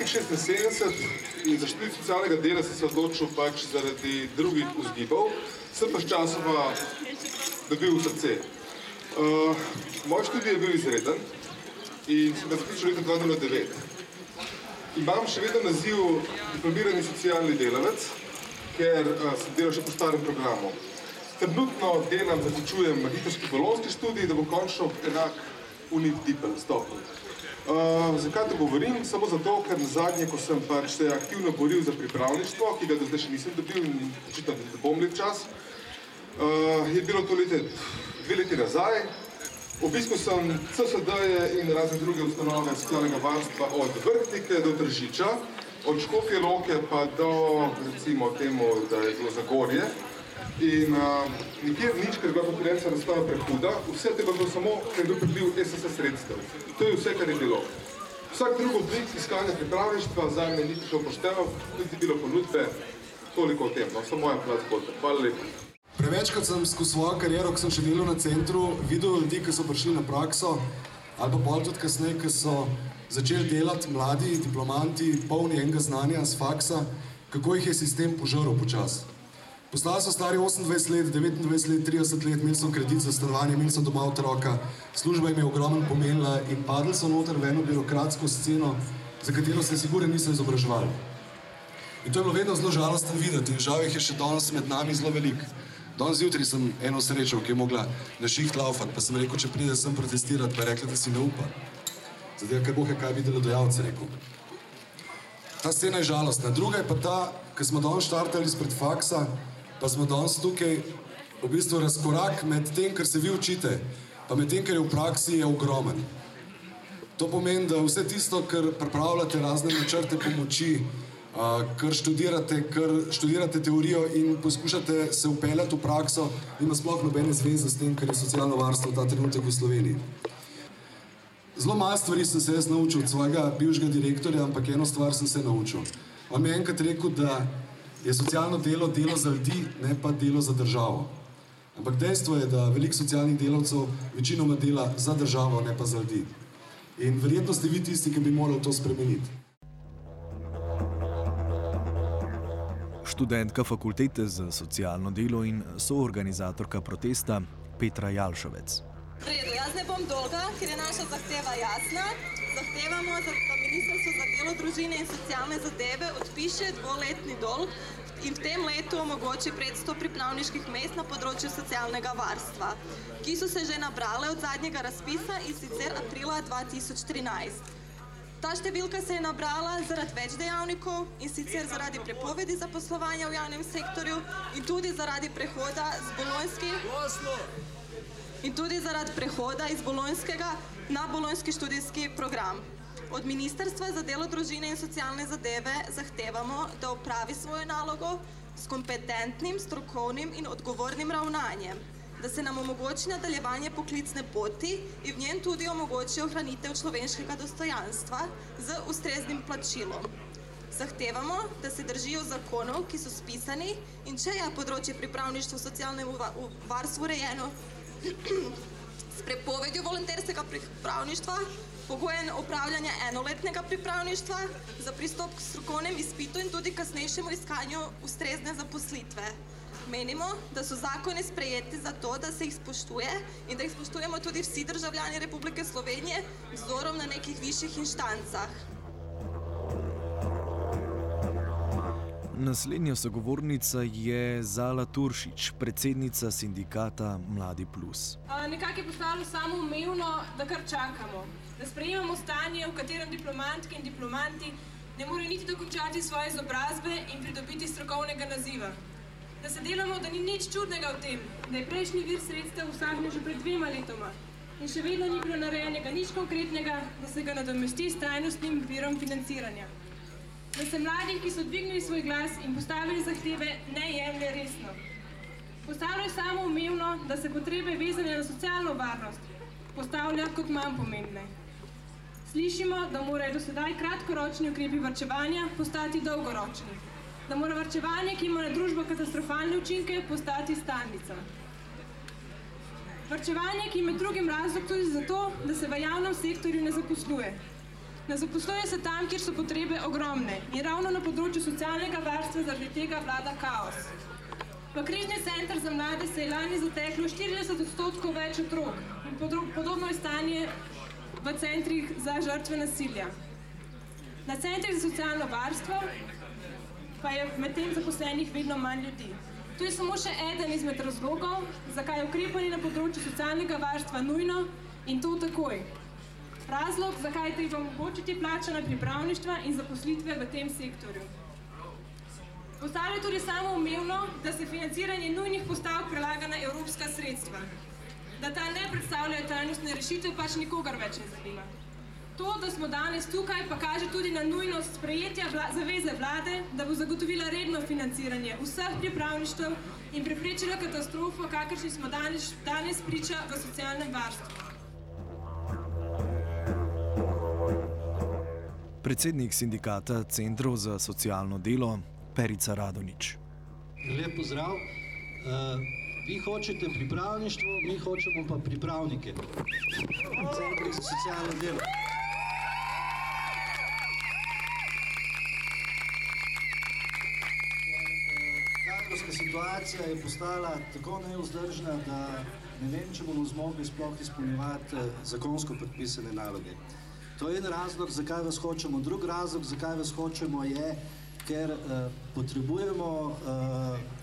1976 in za študij socialnega dela sem se odločil pač zaradi drugih vzgibov, sem pa sčasoma dobil srce. Uh, moj študij je bil izreden in sem ga zaključil leta 2009. Imam še vedno naziv diplomirani socialni delavec, ker uh, sem delal še po starem programu. Trenutno delam, zaključujem magistrski bolonski študij, da bo končno enak unit dipel stopil. Uh, zakaj to govorim? Samo zato, ker zadnje, ko sem pač se aktivno boril za pripravništvo, ki ga do zdaj še nisem dobil in očitno da bom lep čas, uh, je bilo to lete, dve leti nazaj. Obiskal sem CSD-je in razne druge ustanove socialnega varstva od Vrhnike do Tržiča, od Škofje Loke pa do recimo temu, da je bilo Zagorje. In uh, nikjer nič, ker je bila konkurenca razstava prehuda, vse tega bilo samo, ker je bil pribliv SSS sredstev. To je vse, kar je bilo. Vsak drug oblik iskanja pripravništva za me ni prišel pošteval, tudi bilo ponudbe, toliko o tem, no, samo moja plat zgodba. Hvala lepa. Prevečkrat sem skozi svojo kariero, ko sem še delal na centru, videl ljudi, ki so prišli na prakso, ali pa bolj tudi kasneje, ki so začeli delati mladi diplomanti, polni enega znanja z faksa, kako jih je sistem požrl počasi. Postali so stari 28 let, 29 let, 30 let, imeli so kredit za stanovanje, imeli so doma otroka, služba jim je ogromno pomenila in padli so noter v eno birokratsko sceno, za katero se sigurno niso izobraževali. In to je bilo vedno zelo žalostno videti in žal jih je še danes med nami zelo velik. Danes zjutraj sem eno srečal, ki je mogla na šiht laufati, pa sem rekel, če pride sem protestirati, pa je rekla, da si ne upa. Zdaj, ker boh je kaj videlo dojalce, rekel. Ta scena je žalostna. Druga je pa ta, ker smo danes štartali izpred faksa, pa smo danes tukaj v bistvu razkorak med tem, kar se vi učite, pa med tem, kar je v praksi, je ogromen. To pomeni, da vse tisto, kar pripravljate, razne načrte pomoči, kar študirate, kar študirate teorijo in poskušate se upeljati v prakso, ima sploh nobene zveze s tem, kar je socialno varstvo ta trenutek v Sloveniji. Zelo malo stvari sem se jaz naučil od svojega bivšega direktorja, ampak eno stvar sem se naučil. On mi je enkrat rekel, da je socialno delo delo za ljudi, ne pa delo za državo. Ampak dejstvo je, da veliko socialnih delavcev večinoma dela za državo, ne pa za ljudi. In verjetno ste vi tisti, ki bi morali to spremeniti. Študentka fakultete za socialno delo in soorganizatorka protesta Petra Jalšovec. Redu, jaz ne bom dolga, ker je naša zahteva jasna. Zahtevamo, da Ministrstvo za delo, družine in socialne zadeve odpiše dvoletni dolg in v tem letu omogoči 500 pripravniških mest na področju socialnega varstva, ki so se že nabrale od zadnjega razpisa in sicer aprila 2013. Ta številka se je nabrala zaradi več dejavnikov in sicer zaradi prepovedi zaposlovanja v javnem sektorju in tudi zaradi prehoda z bolonjskih in tudi zaradi prehoda iz bolonjskega na bolonjski študijski program. Od Ministrstva za delo, družine in socialne zadeve zahtevamo, da opravi svojo nalogo s kompetentnim, strokovnim in odgovornim ravnanjem, da se nam omogoči nadaljevanje poklicne poti in v njem tudi omogoči ohranitev človeškega dostojanstva z ustreznim plačilom. Zahtevamo, da se držijo zakonov, ki so spisani in če je področje pripravništva v socialnem varstvu urejeno, s prepovedjo volonterskega pripravništva, pogojen upravljanja enoletnega pripravništva za pristop k strokovnem izpitu in tudi kasnejšemu iskanju ustrezne zaposlitve. Menimo, da so zakone sprejeti zato, da se jih spoštuje in da jih spoštujemo tudi vsi državljani Republike Slovenije vzorom na nekih višjih inštancah. Naslednja sogovornica je Zala Turšič, predsednica sindikata Mladi Plus. Nekako je postalo samo umevno, da kar čakamo, da sprejemamo stanje, v katerem diplomantke in diplomanti ne morejo niti dokončati svoje izobrazbe in pridobiti strokovnega naziva. Da se delamo, da ni nič čudnega v tem, da je prejšnji vir sredstev usahnil že pred dvema letoma in še vedno ni bilo narejenega nič konkretnega, da se ga nadomesti s trajnostnim virom financiranja da se mladih, ki so dvignili svoj glas in postavili zahteve, ne jemlje resno. Postavlja samo umevno, da se potrebe vezane na socialno varnost postavlja kot manj pomembne. Slišimo, da morajo do sedaj kratkoročni ukrepi vrčevanja postati dolgoročni. Da mora vrčevanje, ki ima na družbo katastrofalne učinke, postati stalnica. Vrčevanje, ki ima drugim razlog tudi zato, da se v javnem sektorju ne zaposluje. Ne zaposluje se tam, kjer so potrebe ogromne in ravno na področju socialnega varstva zaradi tega vlada kaos. V križni center za mlade se je lani zateklo 40 odstotkov več otrok in podobno je stanje v centrih za žrtve nasilja. Na centrih za socialno varstvo pa je medtem zaposlenih vedno manj ljudi. To je samo še eden izmed razlogov, zakaj je ukrepanje na področju socialnega varstva nujno in to takoj. Razlog, zakaj je treba omogočiti plačana pripravništva in zaposlitve v tem sektorju. Postalo je tudi samo umevno, da se financiranje nujnih postavk prelaga na evropska sredstva. Da ta ne predstavljajo trajnostne rešitve, pač nikogar več ne zanima. To, da smo danes tukaj, pa kaže tudi na nujnost sprejetja vla zaveze vlade, da bo zagotovila redno financiranje vseh pripravništev in preprečila katastrofo, kakršni smo danes, danes priča v socialnem varstvu. Predsednik sindikata Centrov za socialno delo Perica Radonič. Lep pozdrav. Uh, vi hočete pripravništvo, mi hočemo pa pripravnike. Centri za socialno delo. situacija je postala tako neuzdržna, da ne vem, če bomo zmogli sploh izpolnjevati eh, zakonsko predpisane naloge. To je en razlog, zakaj vas hočemo. Drug razlog, zakaj vas hočemo, je, ker uh, potrebujemo uh,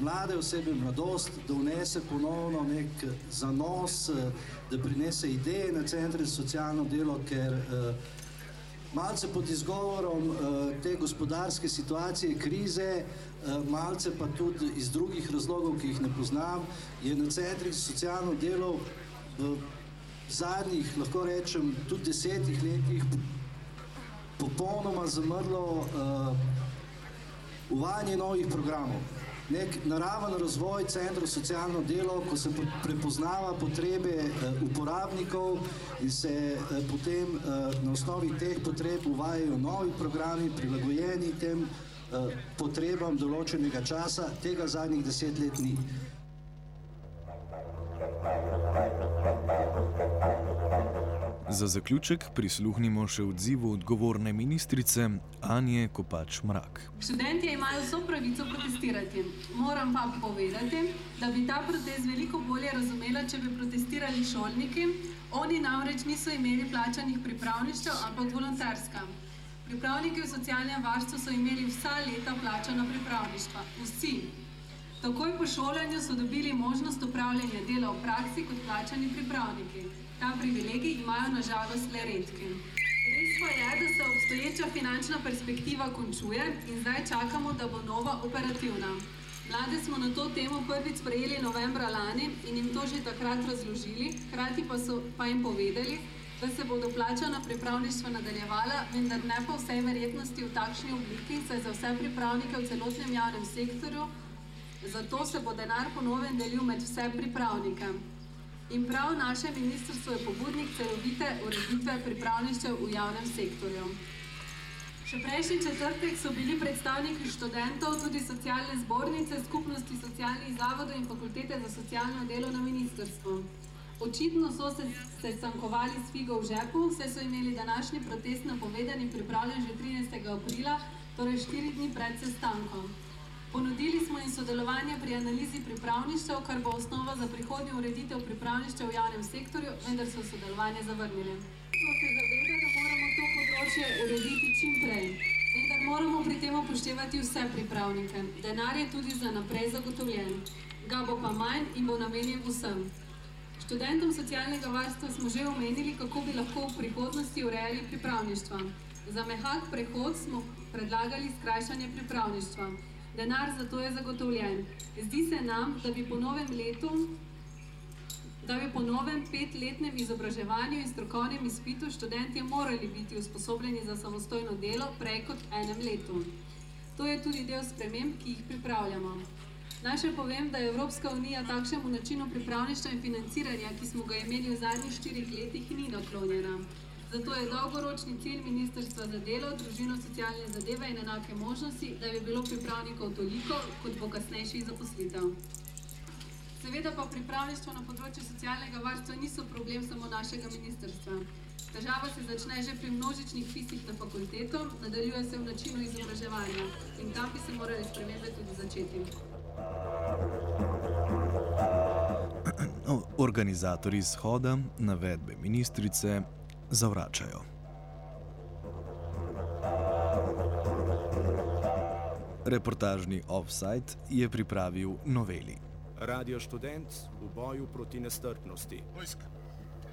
mlade osebe, mladost, da vnese ponovno nek zanos, uh, da prinese ideje na centre za socialno delo, ker uh, malce pod izgovorom uh, te gospodarske situacije, krize, malce pa tudi iz drugih razlogov, ki jih ne poznam, je na centrih za socialno delo v zadnjih, lahko rečem, tudi desetih letih popolnoma zamrlo uh, uvajanje novih programov nek naraven razvoj centrov socialno delo, ko se prepoznava potrebe eh, uporabnikov in se eh, potem eh, na osnovi teh potreb uvajajo novi programi, prilagojeni tem potrebam določenega časa, tega zadnjih deset let ni. Za zaključek prisluhnimo še odzivu odgovorne ministrice Anje Kopač Mrak. Študenti imajo vso pravico protestirati. Moram pa povedati, da bi ta protest veliko bolje razumela, če bi protestirali šolniki. Oni namreč niso imeli plačanih pripravništev, ampak volonterska. Pripravniki v socialnem varstvu so imeli vsa leta plačana pripravništva. Vsi. Takoj po šolanju so dobili možnost upravljanja dela v praksi kot plačani pripravniki. Ta privilegij imajo nažalost le redki. Res pa je, da se obstoječa finančna perspektiva končuje in zdaj čakamo, da bo nova operativna. Mlade smo na to temo prvič sprejeli novembra lani in jim to že takrat razložili, hkrati pa so pa jim povedali, da se bodo plačana pripravništva nadaljevala, vendar ne po vsej verjetnosti v takšni obliki, saj za vse pripravnike v celotnem javnem sektorju, zato se bo denar ponovno delil med vse pripravnike. In prav naše ministrstvo je pobudnik celovite ureditve pripravništev v javnem sektorju. Še prejšnji četrtek so bili predstavniki študentov, tudi socialne zbornice, skupnosti socialnih zavodov in fakultete za socialno delo na ministrstvu. Očitno so se sestankovali s figo v žepu, saj so imeli današnji protest napovedan in pripravljen že 13. aprila, torej štiri dni pred sestankom. Ponudili smo jim sodelovanje pri analizi pripravništev, kar bo osnova za prihodnjo ureditev pripravništev v javnem sektorju, vendar so sodelovanje zavrnili. Smo se zavedali, da moramo to področje urediti čim prej. Vendar moramo pri tem upoštevati vse pripravnike. Denar je tudi za naprej zagotovljen. Ga bo pa manj in bo namenjen vsem. Študentom socialnega varstva smo že omenili, kako bi lahko v prihodnosti urejali pripravništva. Za mehak prehod smo predlagali skrajšanje pripravništva. Denar za to je zagotovljen. Zdi se nam, da bi po novem letu, da bi po novem petletnem izobraževanju in strokovnem izpitu študentje morali biti usposobljeni za samostojno delo prej kot enem letu. To je tudi del sprememb, ki jih pripravljamo. Naj še povem, da je Evropska unija takšnemu načinu pripravništva in financiranja, ki smo ga imeli v zadnjih štirih letih, ni naklonjena. Zato je dolgoročni cilj Ministrstva za delo, družino, socialne zadeve in enake možnosti, da bi bilo pripravnikov toliko, kot bo kasnejših zaposlitev. Seveda pa pripravništvo na področju socialnega varstva niso problem samo našega ministrstva. Težava se začne že pri množičnih pisih na fakulteto, nadaljuje se v načinu izobraževanja in tam bi se morale spremembe tudi začeti. Organizatori shoda navedbe ministrice zavračajo. Reportažni offside je pripravil noveli. Radio študent v boju proti nestrpnosti. Hojsk,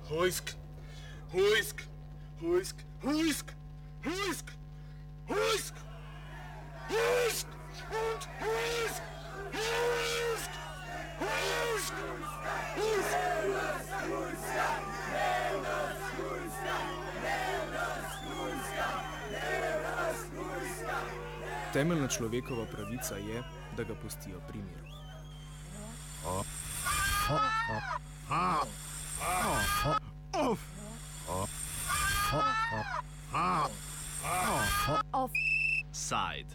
hojsk, hojsk, hojsk, hojsk, hojsk, hojsk, hojsk, und hojsk, hojsk, hojsk, Temeljna človekova pravica je, da ga pustijo pri miru. Ah, ah,